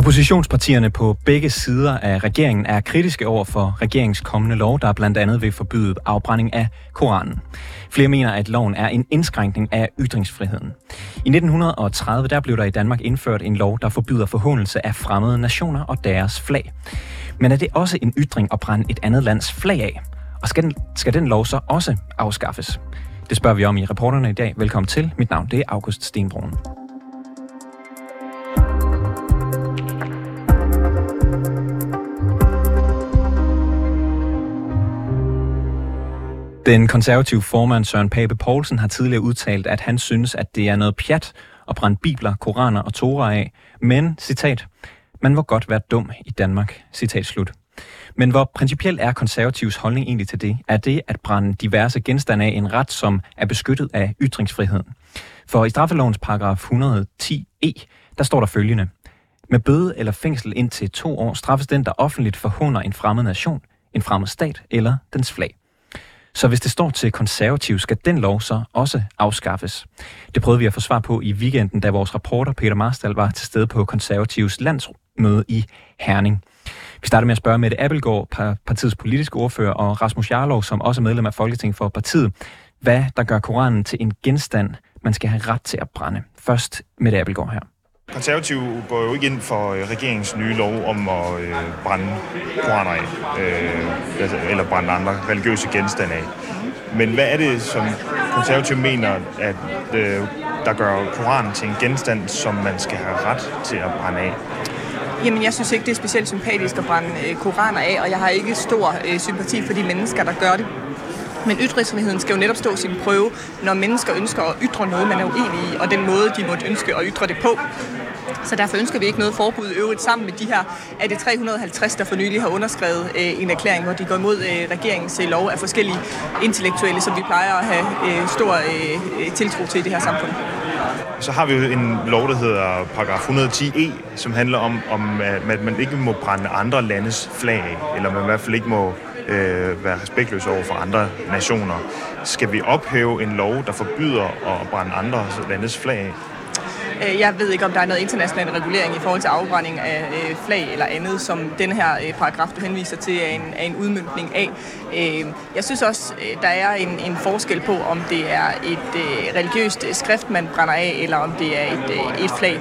Oppositionspartierne på begge sider af regeringen er kritiske over for regeringens kommende lov, der blandt andet vil forbyde afbrænding af Koranen. Flere mener, at loven er en indskrænkning af ytringsfriheden. I 1930 der blev der i Danmark indført en lov, der forbyder forhåndelse af fremmede nationer og deres flag. Men er det også en ytring at brænde et andet lands flag af? Og skal den, skal den lov så også afskaffes? Det spørger vi om i reporterne i dag. Velkommen til. Mit navn det er August Stenbrun. Den konservative formand Søren Pape Poulsen har tidligere udtalt, at han synes, at det er noget pjat at brænde bibler, koraner og torer af, men, citat, man må godt være dum i Danmark, citat slut. Men hvor principielt er konservativs holdning egentlig til det? Er det at brænde diverse genstande af en ret, som er beskyttet af ytringsfriheden? For i straffelovens paragraf 110e, e, der står der følgende. Med bøde eller fængsel indtil to år straffes den, der offentligt forhånder en fremmed nation, en fremmed stat eller dens flag. Så hvis det står til konservativ, skal den lov så også afskaffes. Det prøvede vi at få svar på i weekenden, da vores reporter Peter Marstal var til stede på konservativs landsmøde i Herning. Vi starter med at spørge Mette Appelgaard, partiets politiske ordfører, og Rasmus Jarlov, som også er medlem af Folketinget for partiet, hvad der gør Koranen til en genstand, man skal have ret til at brænde. Først Mette Appelgaard her. Konservative går jo ikke ind for øh, regeringens nye lov om at øh, brænde koraner af, øh, altså, eller brænde andre religiøse genstande af. Men hvad er det, som konservative mener, at øh, der gør Koranen til en genstand, som man skal have ret til at brænde af? Jamen, jeg synes ikke, det er specielt sympatisk at brænde øh, koraner af, og jeg har ikke stor øh, sympati for de mennesker, der gør det. Men ytringsfriheden skal jo netop stå sin prøve, når mennesker ønsker at ytre noget, man er uenig i, og den måde, de måtte ønske at ytre det på. Så derfor ønsker vi ikke noget forbud øvrigt sammen med de her er det 350, der for nylig har underskrevet øh, en erklæring, hvor de går imod øh, regeringens øh, lov af forskellige intellektuelle, som vi plejer at have øh, stor øh, øh tiltro til i det her samfund. Så har vi jo en lov, der hedder paragraf 110e, e, som handler om, om at man ikke må brænde andre landes flag af, eller man i hvert fald ikke må øh, være respektløs over for andre nationer. Skal vi ophæve en lov, der forbyder at brænde andre landes flag af? Øh, jeg ved ikke, om der er noget international regulering i forhold til afbrænding af øh, flag eller andet, som den her øh, paragraf, du henviser til, er en, er en udmyndning af. Jeg synes også, der er en, en forskel på, om det er et religiøst skrift, man brænder af, eller om det er et, et flag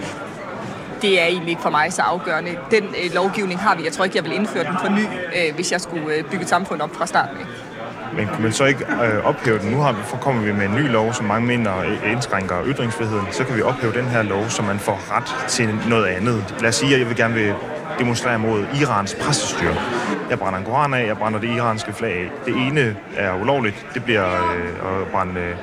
det er egentlig ikke for mig så afgørende. Den øh, lovgivning har vi. Jeg tror ikke, jeg vil indføre den for ny, øh, hvis jeg skulle øh, bygge et samfund op fra starten af. Men kunne man så ikke øh, ophæve den? Nu har vi, kommer vi med en ny lov, som mange mener øh, indskrænker ytringsfriheden. Så kan vi ophæve den her lov, så man får ret til noget andet. Lad os sige, at jeg vil gerne vil demonstrere mod Irans præstestyre. Jeg brænder en koran af, jeg brænder det iranske flag af. Det ene er ulovligt, det bliver øh, at brænde øh,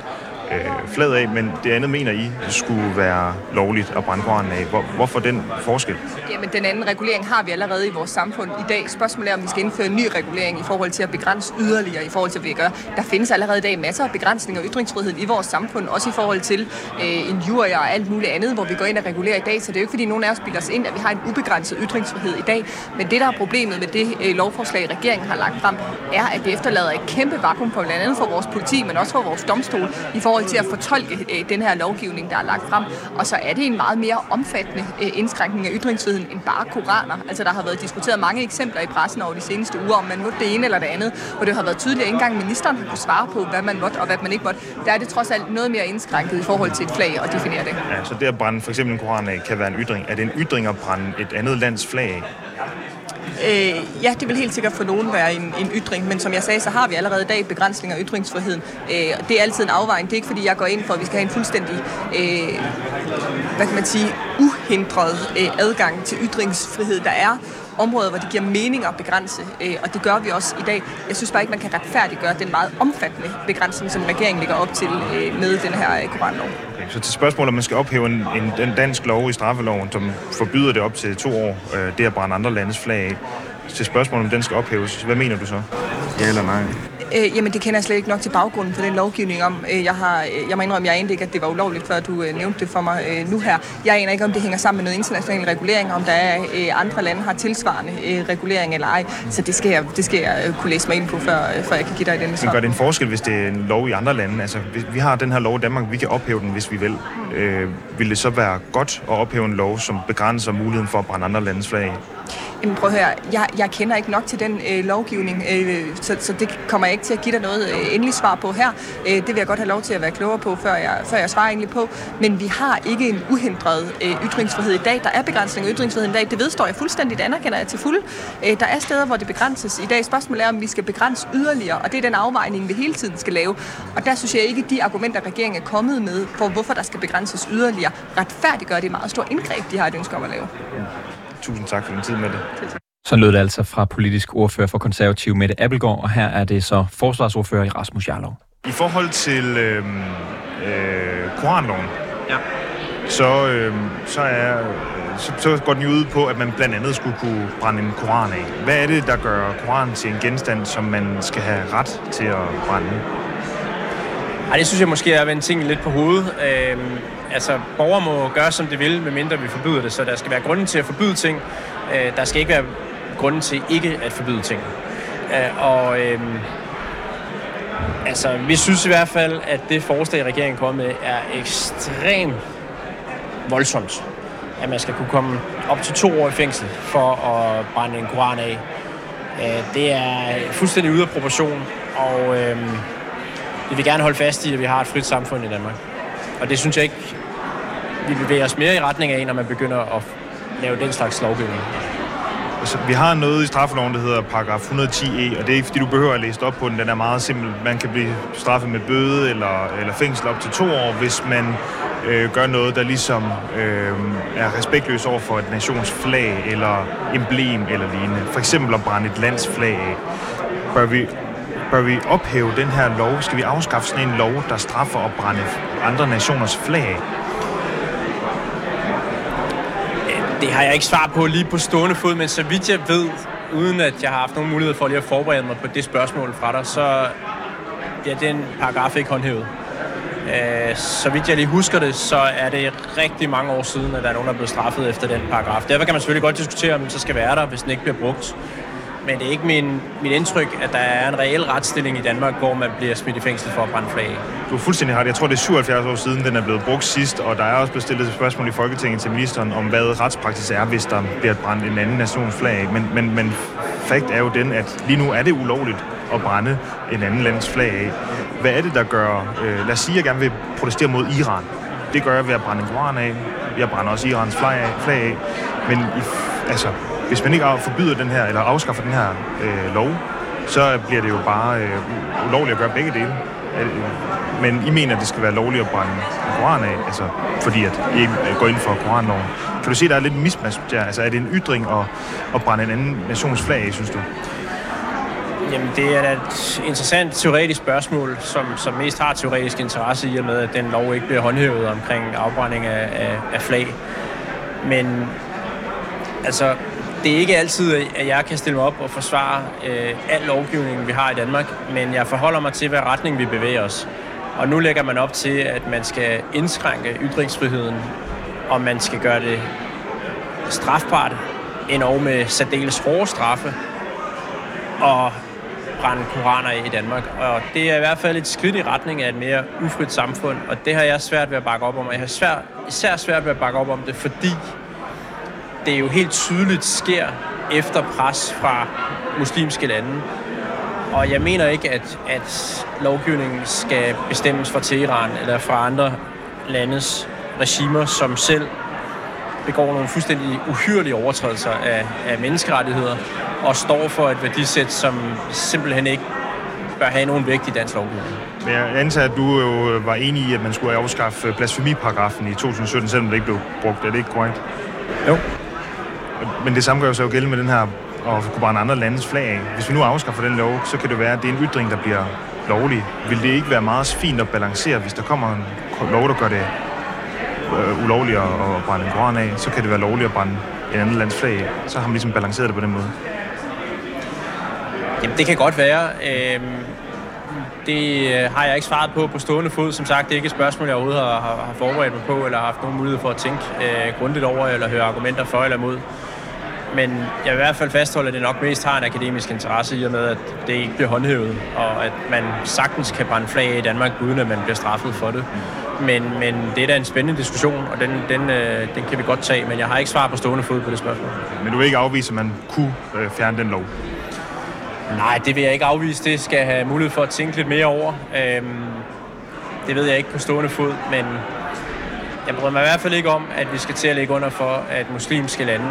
øh, flad af, men det andet mener I skulle være lovligt at brænde koranen af. Hvor, hvorfor den forskel? Jamen, den anden regulering har vi allerede i vores samfund i dag. Spørgsmålet er, om vi skal indføre en ny regulering i forhold til at begrænse yderligere, i forhold til, hvad vi gør. Der findes allerede i dag masser af begrænsninger af ytringsfriheden i vores samfund, også i forhold til øh, injurier og alt muligt andet, hvor vi går ind og regulerer i dag. Så det er jo ikke, fordi nogen af os bilder os ind, at vi har en ubegrænset ytringsfrihed i dag. Men det, der er problemet med det øh, lovforslag, regeringen har lagt frem, er, at det efterlader et kæmpe vakuum for blandt andet for vores politi, men også for vores domstol, i forhold til at fortolke øh, den her lovgivning, der er lagt frem. Og så er det en meget mere omfattende øh, indskrænkning af ytringsfriheden end bare koraner. Altså der har været diskuteret mange eksempler i pressen over de seneste uger, om man måtte det ene eller det andet, hvor det har været tydeligt, at ikke engang ministeren har kunne svare på, hvad man måtte og hvad man ikke måtte. Der er det trods alt noget mere indskrænket i forhold til et flag og definere det. Ja, så det at brænde for eksempel en koran af kan være en ytring. Er det en ytring at brænde et andet lands flag af? Øh, ja, det vil helt sikkert for nogen være en, en ytring, men som jeg sagde, så har vi allerede i dag begrænsninger af ytringsfriheden. Øh, det er altid en afvejning. Det er ikke fordi, jeg går ind for, at vi skal have en fuldstændig, øh, hvad kan man sige, uhindret øh, adgang til ytringsfrihed. Der er områder, hvor det giver mening at begrænse, øh, og det gør vi også i dag. Jeg synes bare ikke, man kan retfærdiggøre den meget omfattende begrænsning, som regeringen ligger op til øh, med den her øh, koranlov. Så til spørgsmålet, om man skal ophæve en, en, en dansk lov i straffeloven, som forbyder det op til to år, øh, det at brænde andre landes flag af. Til spørgsmålet, om den skal ophæves, hvad mener du så? Ja eller nej? Øh, jamen, det kender jeg slet ikke nok til baggrunden for den lovgivning om. Øh, jeg, har, øh, jeg må indrømme, jeg anede ikke, at det var ulovligt, før du øh, nævnte det for mig øh, nu her. Jeg aner ikke, om det hænger sammen med noget international regulering, om der er øh, andre lande har tilsvarende øh, regulering eller ej. Så det skal jeg, det skal jeg øh, kunne læse mig ind på, før, øh, før jeg kan give dig den Men gør det en forskel, hvis det er en lov i andre lande? Altså, vi, vi har den her lov i Danmark, vi kan ophæve den, hvis vi vil. Øh, vil det så være godt at ophæve en lov, som begrænser muligheden for at brænde andre landes flag af? Jamen prøv at høre, jeg, jeg kender ikke nok til den øh, lovgivning, øh, så, så det kommer jeg ikke til at give dig noget øh, endeligt svar på her. Øh, det vil jeg godt have lov til at være klogere på, før jeg, før jeg svarer egentlig på. Men vi har ikke en uhindret øh, ytringsfrihed i dag. Der er begrænsning af ytringsfriheden i dag. Det vedstår jeg fuldstændigt, anerkender jeg til fuld. Øh, der er steder, hvor det begrænses i dag. Spørgsmålet er, om vi skal begrænse yderligere, og det er den afvejning, vi hele tiden skal lave. Og der synes jeg ikke, de argumenter, regeringen er kommet med, for hvorfor der skal begrænses yderligere, retfærdiggør det meget store indgreb, de har et ønske om at lave. Tusind tak for din tid med det. Så lød det altså fra politisk ordfører for konservativ Mette Appelgaard, og her er det så forsvarsordfører i Rasmus Jarlov. I forhold til øh, øh, koranloven, Ja. så, øh, så, er, øh, så, så går den jo ud på, at man blandt andet skulle kunne brænde en koran af. Hvad er det, der gør koranen til en genstand, som man skal have ret til at brænde? Ej, det synes jeg måske er at vende tingene lidt på hovedet. Øhm, altså, borgere må gøre, som de vil, medmindre vi forbyder det. Så der skal være grunden til at forbyde ting. Øh, der skal ikke være grunden til ikke at forbyde ting. Øh, og øh, altså, vi synes i hvert fald, at det forslag, regeringen kommer med, er ekstremt voldsomt. At man skal kunne komme op til to år i fængsel for at brænde en koran af. Øh, det er fuldstændig ude af proportion, og øhm, vi vil gerne holde fast i, at vi har et frit samfund i Danmark. Og det synes jeg ikke, vi bevæger os mere i retning af, når man begynder at lave den slags lovgivning. Altså, vi har noget i straffeloven, der hedder paragraf 110e, e, og det er ikke, fordi du behøver at læse op på den. Den er meget simpel. Man kan blive straffet med bøde eller, eller fængsel op til to år, hvis man øh, gør noget, der ligesom øh, er respektløs over for et nations flag eller emblem eller lignende. For eksempel at brænde et lands flag af. Bør vi, bør vi ophæve den her lov? Skal vi afskaffe sådan en lov, der straffer at brænde andre nationers flag af? Det har jeg ikke svar på lige på stående fod, men så vidt jeg ved, uden at jeg har haft nogen mulighed for lige at forberede mig på det spørgsmål fra dig, så ja, den paragraf ikke håndhævet. Øh, Så vidt jeg lige husker det, så er det rigtig mange år siden, at der er nogen, der er blevet straffet efter den paragraf. Derfor kan man selvfølgelig godt diskutere, om den så skal være der, hvis den ikke bliver brugt. Men det er ikke min, mit indtryk, at der er en reel retsstilling i Danmark, hvor man bliver smidt i fængsel for at brænde flag. Du er fuldstændig ret. Jeg tror, det er 77 år siden, den er blevet brugt sidst, og der er også blevet stillet et spørgsmål i Folketinget til ministeren om, hvad retspraksis er, hvis der bliver brændt en anden nations flag af. Men, men, men fakt er jo den, at lige nu er det ulovligt at brænde en anden lands flag af. Hvad er det, der gør... Øh, lad os sige, at jeg gerne vil protestere mod Iran. Det gør jeg ved at brænde en koran af. Jeg brænder også Irans flag af. Flag af. Men i, altså, hvis man ikke af- forbyder den her, eller afskaffer den her øh, lov, så bliver det jo bare øh, ulovligt at gøre begge dele. Øh, men I mener, at det skal være lovligt at brænde koran af, altså, fordi at I øh, går ind for koranloven. Kan du se, at der er lidt mismatch der? Altså, er det en ytring at, at brænde en anden nations flag af, synes du? Jamen, det er et interessant teoretisk spørgsmål, som, som mest har teoretisk interesse i og med, at den lov ikke bliver håndhævet omkring afbrænding af, af, af flag. Men altså, det er ikke altid, at jeg kan stille mig op og forsvare øh, al lovgivning, vi har i Danmark, men jeg forholder mig til, hvad retning vi bevæger os. Og nu lægger man op til, at man skal indskrænke ytringsfriheden, og man skal gøre det strafbart, endog med særdeles hårde straffe, og brænde koraner af i Danmark. Og det er i hvert fald et skridt i retning af et mere ufrit samfund, og det har jeg svært ved at bakke op om. Og jeg har svært, især svært ved at bakke op om det, fordi det jo helt tydeligt sker efter pres fra muslimske lande. Og jeg mener ikke, at, at lovgivningen skal bestemmes fra Teheran eller fra andre landes regimer, som selv begår nogle fuldstændig uhyrlige overtrædelser af, af menneskerettigheder og står for et værdisæt, som simpelthen ikke bør have nogen vægt i dansk lovgivning. Men jeg antager, at du jo var enig i, at man skulle afskaffe blasfemiparagrafen i 2017, selvom det ikke blev brugt. Er det ikke korrekt? Jo. Men det samme gør jo så jo gældende med den her og kunne brænde andre landes flag af. Hvis vi nu afskaffer den lov, så kan det være, at det er en ytring, der bliver lovlig. Vil det ikke være meget fint at balancere, hvis der kommer en lov, der gør det øh, ulovligt at, at brænde en koran af, så kan det være lovligt at brænde en anden lands flag af. Så har man ligesom balanceret det på den måde. Jamen, det kan godt være. Øhm, øh, det har jeg ikke svaret på på stående fod. Som sagt, det er ikke et spørgsmål, jeg overhovedet har, har, har forberedt mig på, eller har haft nogen mulighed for at tænke øh, grundigt over, eller høre argumenter for eller imod. Men jeg vil i hvert fald fastholde, at det nok mest har en akademisk interesse i og med, at det ikke bliver håndhævet, og at man sagtens kan brænde flag i Danmark, uden at man bliver straffet for det. Men, men det er da en spændende diskussion, og den, den, øh, den kan vi godt tage, men jeg har ikke svar på stående fod på det spørgsmål. Men du vil ikke afvise, at man kunne øh, fjerne den lov? Nej, det vil jeg ikke afvise. Det skal have mulighed for at tænke lidt mere over. Øhm, det ved jeg ikke på stående fod, men jeg bryder mig i hvert fald ikke om, at vi skal til at lægge under for, at muslimske lande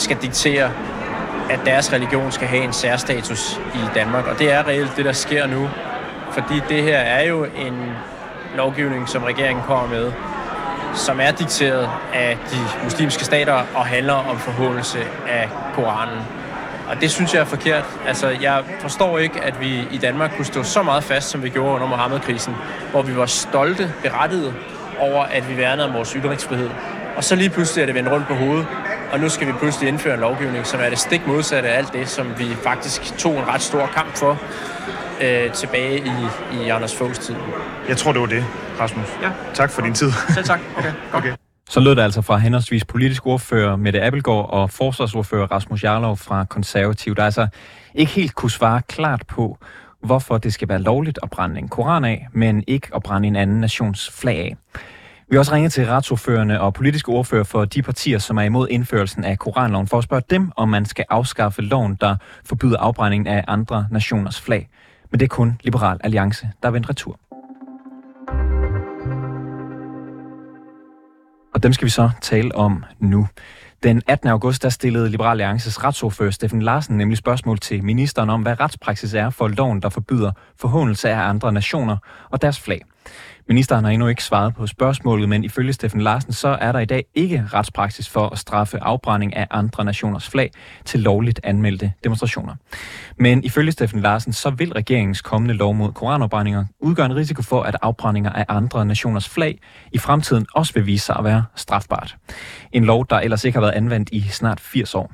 skal diktere, at deres religion skal have en særstatus i Danmark. Og det er reelt det, der sker nu. Fordi det her er jo en lovgivning, som regeringen kommer med, som er dikteret af de muslimske stater og handler om forhåndelse af Koranen. Og det synes jeg er forkert. Altså, jeg forstår ikke, at vi i Danmark kunne stå så meget fast, som vi gjorde under Mohammed-krisen, hvor vi var stolte, berettiget over, at vi værnede om vores ytringsfrihed. Og så lige pludselig er det vendt rundt på hovedet, og nu skal vi pludselig indføre en lovgivning, som er det stik modsatte af alt det, som vi faktisk tog en ret stor kamp for øh, tilbage i, i Anders Foghs tid. Jeg tror, det var det, Rasmus. Ja. Tak for din tid. Selv tak. Okay. Okay. Så lød det altså fra henholdsvis politisk ordfører Mette Appelgaard og forsvarsordfører Rasmus Jarlov fra Konservativ, der altså ikke helt kunne svare klart på, hvorfor det skal være lovligt at brænde en koran af, men ikke at brænde en anden nations flag af. Vi har også ringet til retsordførende og politiske ordfører for de partier, som er imod indførelsen af koranloven, for at spørge dem, om man skal afskaffe loven, der forbyder afbrændingen af andre nationers flag. Men det er kun Liberal Alliance, der er vendt retur. Og dem skal vi så tale om nu. Den 18. august der stillede Liberal Alliances retsordfører Steffen Larsen nemlig spørgsmål til ministeren om, hvad retspraksis er for loven, der forbyder forhåndelse af andre nationer og deres flag. Ministeren har endnu ikke svaret på spørgsmålet, men ifølge Steffen Larsen, så er der i dag ikke retspraksis for at straffe afbrænding af andre nationers flag til lovligt anmeldte demonstrationer. Men ifølge Steffen Larsen, så vil regeringens kommende lov mod koranopbrændinger udgøre en risiko for, at afbrændinger af andre nationers flag i fremtiden også vil vise sig at være strafbart. En lov, der ellers ikke har været anvendt i snart 80 år.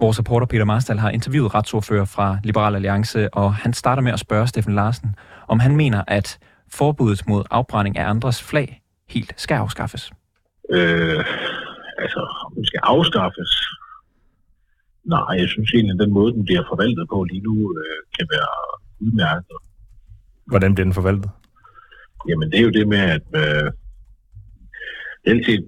Vores reporter Peter Marstal har interviewet retsordfører fra Liberal Alliance, og han starter med at spørge Steffen Larsen, om han mener, at forbuddet mod afbrænding af andres flag helt skal afskaffes? Øh, altså, om den skal afskaffes? Nej, jeg synes egentlig, at den måde, den bliver forvaltet på lige nu, øh, kan være udmærket. Hvordan bliver den forvaltet? Jamen, det er jo det med, at øh, altid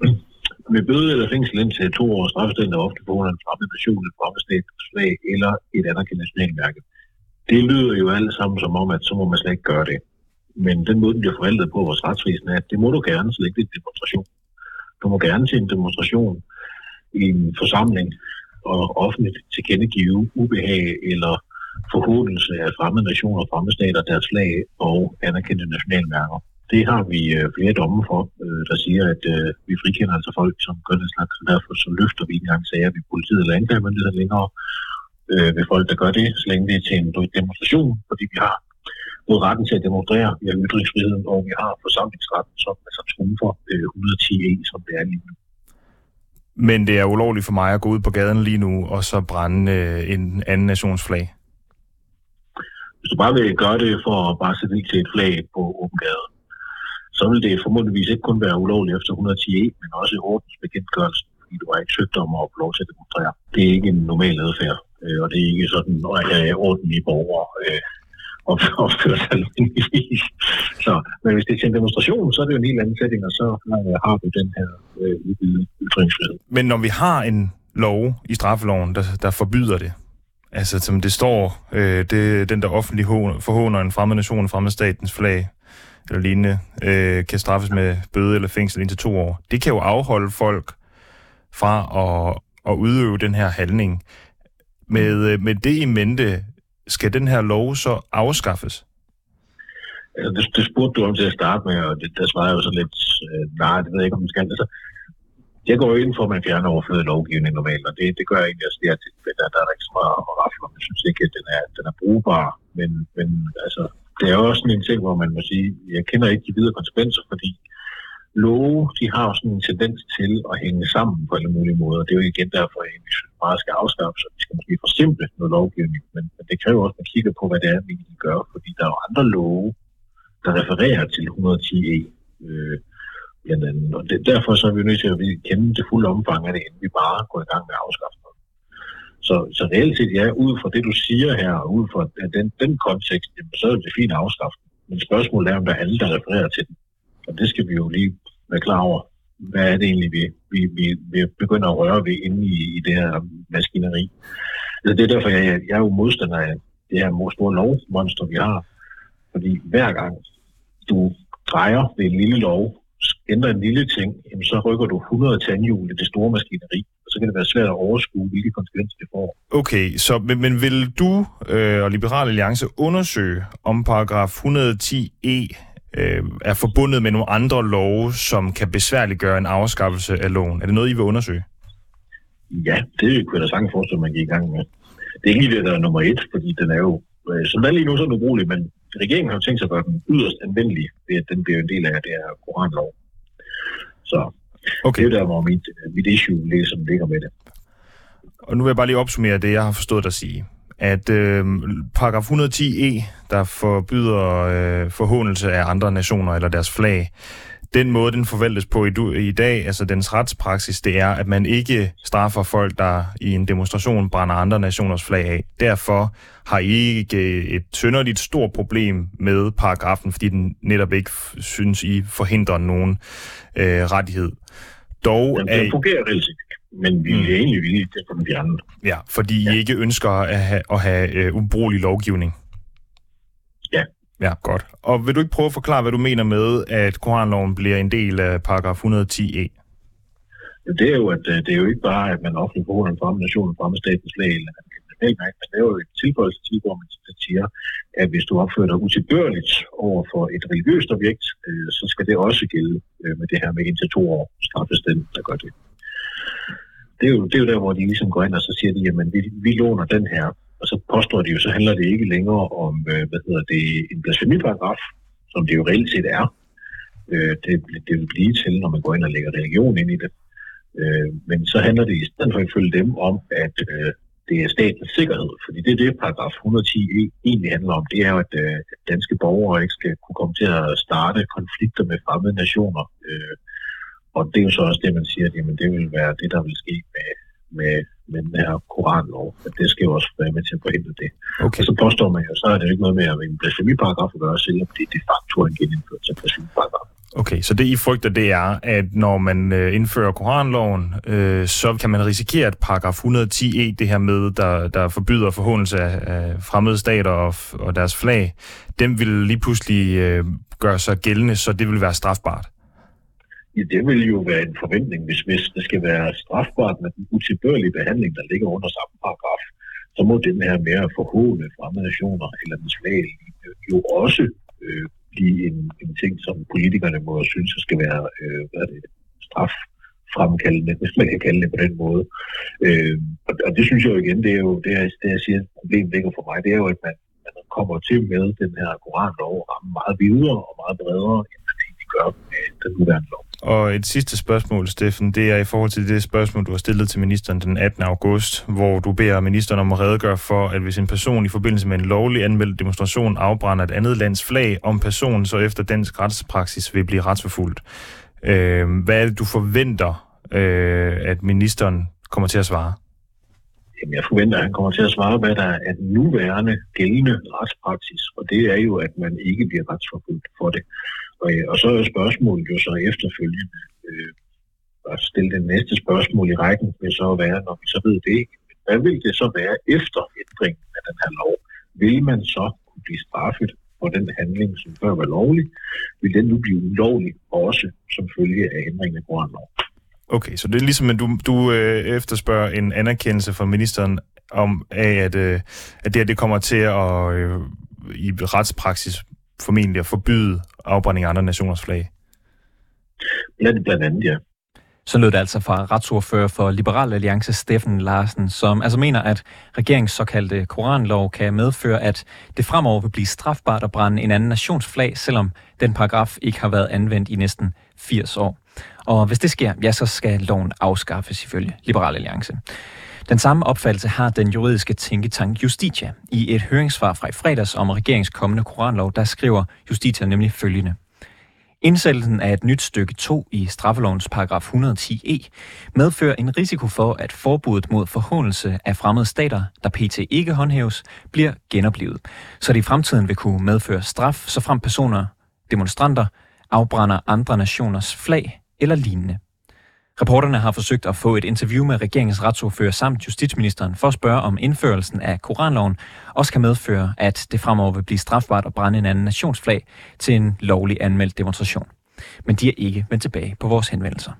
med bøde eller fængsel indtil to års strafstilling er ofte på grund af en fremmed nation, et fremmed flag eller et anerkendt nationalmærke. Det lyder jo alle sammen som om, at så må man slet ikke gøre det. Men den måde, den bliver forvaltet på vores retsvæsen, er, at det må du gerne, så det er en demonstration. Du må gerne til en demonstration i en forsamling og offentligt tilkendegive ubehag eller forhåndelse af fremmede nationer og fremmede stater, deres flag og anerkendte nationalmærker. Det har vi øh, flere domme for, øh, der siger, at øh, vi frikender altså folk, som gør den slags, og derfor så løfter vi ikke engang sager ved politiet eller anklagemyndigheden længere ved folk, der gør det, så længe det er til en demonstration, fordi vi har både retten til at demonstrere, vi har ytringsfriheden, og vi har forsamlingsretten, som altså trumfer øh, 110 e, som det er lige nu. Men det er ulovligt for mig at gå ud på gaden lige nu, og så brænde øh, en anden nations flag? Hvis du bare vil gøre det for at bare sætte til et flag på åben gade, så vil det formodentligvis ikke kun være ulovligt efter 110 e, men også i ordensbekendtgørelsen, fordi du har ikke søgt om at få lov til at demonstrere. Det er ikke en normal adfærd, øh, og det er ikke sådan, at jeg er ordentlige borgere øh, opfører sig almindeligvis. Så, men hvis det er til en demonstration, så er det jo en helt anden sætning, og så øh, har vi den her øh, ytringsfrihed. Men når vi har en lov i straffeloven, der, der forbyder det, altså som det står, øh, det, den der offentlig forhåner en fremmed nation, en fremmed statens flag, eller lignende, øh, kan straffes med bøde eller fængsel indtil to år. Det kan jo afholde folk fra at, at udøve den her handling. Med, øh, med det i mente, skal den her lov så afskaffes? Altså, det, det spurgte du om til at starte med, og det, der svarer jeg jo så lidt, øh, nej, det ved jeg ikke, om man skal. Altså, jeg går jo ind for, at man fjerner overflødig lovgivning normalt, og det, det gør jeg egentlig også det her tilfælde, der, der er ikke så meget at rafle Jeg synes ikke, at den er, den er brugbar, men, men altså, det er jo også sådan en ting, hvor man må sige, jeg kender ikke de videre konsekvenser, fordi love, de har sådan en tendens til at hænge sammen på alle mulige måder. Det er jo igen derfor, at vi bare skal afskaffe, så vi skal måske forsimple noget lovgivning, men, men det kræver også, at man kigger på, hvad det er, vi gør, fordi der er jo andre love, der refererer til 110e, e, øh, blandt andet. Og det, derfor så er vi nødt til at kende det fulde omfang af det, inden vi bare går i gang med at afskaffe noget. Så, så reelt set, ja, ud fra det, du siger her, og ud fra den, den kontekst, så er det fint at afskaffe Men spørgsmålet er, om der er alle, der refererer til den. Og det skal vi jo lige være klar over. Hvad er det egentlig, vi, vi, vi, vi begynder at røre ved inde i, i det her maskineri? Altså, det er derfor, jeg, jeg er jo modstander af det her store lovmonster, vi har. Fordi hver gang du drejer ved en lille lov, ændrer en lille ting, jamen så rykker du 100 tandhjul i det store maskineri, og så kan det være svært at overskue, hvilke konsekvenser det får. Okay, så men, men vil du øh, og Liberal Alliance undersøge, om paragraf 110e øh, er forbundet med nogle andre love, som kan besværliggøre en afskaffelse af loven? Er det noget, I vil undersøge? Ja, det kunne jeg da sagtens forestille, at man gik i gang med. Det er ikke lige det, der er nummer et, fordi den er jo, øh, som den lige nu, så er den ubrugelig, men regeringen har jo tænkt sig at gøre den yderst anvendelig, ved at den bliver en del af det her koranlov. Så okay. det er der, hvor mit, mit issue ligger, som ligger med det. Og nu vil jeg bare lige opsummere det, jeg har forstået dig sige. At øh, paragraf 110e, der forbyder øh, forhåndelse af andre nationer eller deres flag, den måde, den forvaltes på i, i dag, altså dens retspraksis, det er, at man ikke straffer folk, der i en demonstration brænder andre nationers flag af. Derfor har I ikke et synderligt stort problem med paragrafen, fordi den netop ikke synes, I forhindrer nogen øh, rettighed. Dog Jamen, den fungerer reelt men vi mm. er egentlig villige til at få den fjernet. Ja, fordi ja. I ikke ønsker at have, at have øh, ubrugelig lovgivning. Ja. Ja, godt. Og vil du ikke prøve at forklare, hvad du mener med, at koranloven bliver en del af paragraf 110e? Ja, det er jo, at øh, det er jo ikke bare, at man offentligt forholder en fremme nation, en fremme statens lag, eller nationalmærke, men det er jo et tilføjelse til, hvor man siger, at hvis du opfører dig utilbørligt over for et religiøst objekt, øh, så skal det også gælde øh, med det her med indtil to år straffes den, der gør det. Det er, jo, det er jo der, hvor de ligesom går ind og så siger, de, jamen vi, vi låner den her, og så påstår de jo, så handler det ikke længere om, øh, hvad hedder det, en blasfemiparagraf, som det jo reelt set er. Øh, det, det vil blive til, når man går ind og lægger religion ind i det. Øh, men så handler det i stedet for ifølge dem om, at øh, det er statens sikkerhed. Fordi det er det, paragraf 110 e egentlig handler om. Det er jo, at, øh, at danske borgere ikke skal kunne komme til at starte konflikter med fremmede nationer. Øh, og det er jo så også det, man siger, at jamen, det vil være det, der vil ske med, med, med den her koranlov. At det skal jo også være med til at forhindre det. Okay. Og så påstår man jo, så er det jo ikke noget med at en blasfemiparagraf at gøre, selvom det de facto er en genindførelse af blasfemiparagraf. Okay, så det I frygter, det er, at når man øh, indfører koranloven, øh, så kan man risikere, at paragraf 110e, det her med, der, der forbyder forhåndelse af, af fremmede stater og, og deres flag, den vil lige pludselig øh, gøre sig gældende, så det vil være strafbart. Ja, det vil jo være en forventning, hvis, hvis det skal være strafbart med den utilbørlige behandling, der ligger under samme paragraf, så må den her mere forhående fremmede nationer eller den flag jo også øh, blive en, en ting, som politikerne må synes skal være øh, hvad er det, straf fremkaldende, hvis man kan kalde det på den måde. Øh, og, og det synes jeg jo igen, det er jo det, er, det jeg siger, problemet ligger for mig, det er jo, at man, man kommer til med den her koranlov og ramme meget videre og meget bredere, end man egentlig gør med den nuværende lov. Og et sidste spørgsmål, Steffen, det er i forhold til det spørgsmål, du har stillet til ministeren den 18. august, hvor du beder ministeren om at redegøre for, at hvis en person i forbindelse med en lovlig anmeldt demonstration afbrænder et andet lands flag, om personen så efter dansk retspraksis vil blive retsforfulgt. Øh, hvad er det, du forventer, øh, at ministeren kommer til at svare? Jamen, jeg forventer, at han kommer til at svare, hvad der er den nuværende gældende retspraksis, og det er jo, at man ikke bliver retsforfulgt for det. Og, øh, og så er spørgsmålet jo så efterfølgende, øh, at stille det næste spørgsmål i rækken, vil så være, når vi så ved det ikke, hvad vil det så være efter ændringen af den her lov? Vil man så kunne blive straffet for den handling, som før var lovlig? Vil den nu blive ulovlig også som følge af ændringen af koranlov? Okay, så det er ligesom, at du, du øh, efterspørger en anerkendelse fra ministeren om, af, at, øh, at det her det kommer til at øh, i retspraksis formentlig at forbyde afbrænding af andre nationers flag. Blandt, blandt andet, ja. Så lød det altså fra retsordfører for Liberal Alliance, Steffen Larsen, som altså mener, at regeringens såkaldte koranlov kan medføre, at det fremover vil blive strafbart at brænde en anden nationsflag, selvom den paragraf ikke har været anvendt i næsten 80 år. Og hvis det sker, ja, så skal loven afskaffes ifølge Liberal Alliance. Den samme opfattelse har den juridiske tænketank Justitia. I et høringssvar fra i fredags om regeringens kommende koranlov, der skriver Justitia nemlig følgende. Indsættelsen af et nyt stykke 2 i straffelovens paragraf 110e e medfører en risiko for, at forbuddet mod forhåndelse af fremmede stater, der pt. ikke håndhæves, bliver genoplevet, så det i fremtiden vil kunne medføre straf, så frem personer, demonstranter, afbrænder andre nationers flag eller lignende. Reporterne har forsøgt at få et interview med regeringens retsordfører samt justitsministeren for at spørge om indførelsen af Koranloven også kan medføre, at det fremover vil blive strafbart at brænde en anden nationsflag til en lovlig anmeldt demonstration. Men de er ikke vendt tilbage på vores henvendelser.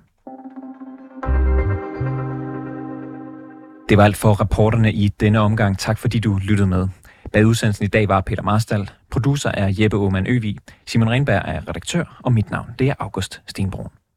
Det var alt for reporterne i denne omgang. Tak fordi du lyttede med. Bag udsendelsen i dag var Peter Marstal. Producer er Jeppe Aumann Øvig. Simon Renberg er redaktør, og mit navn det er August Stenbrun.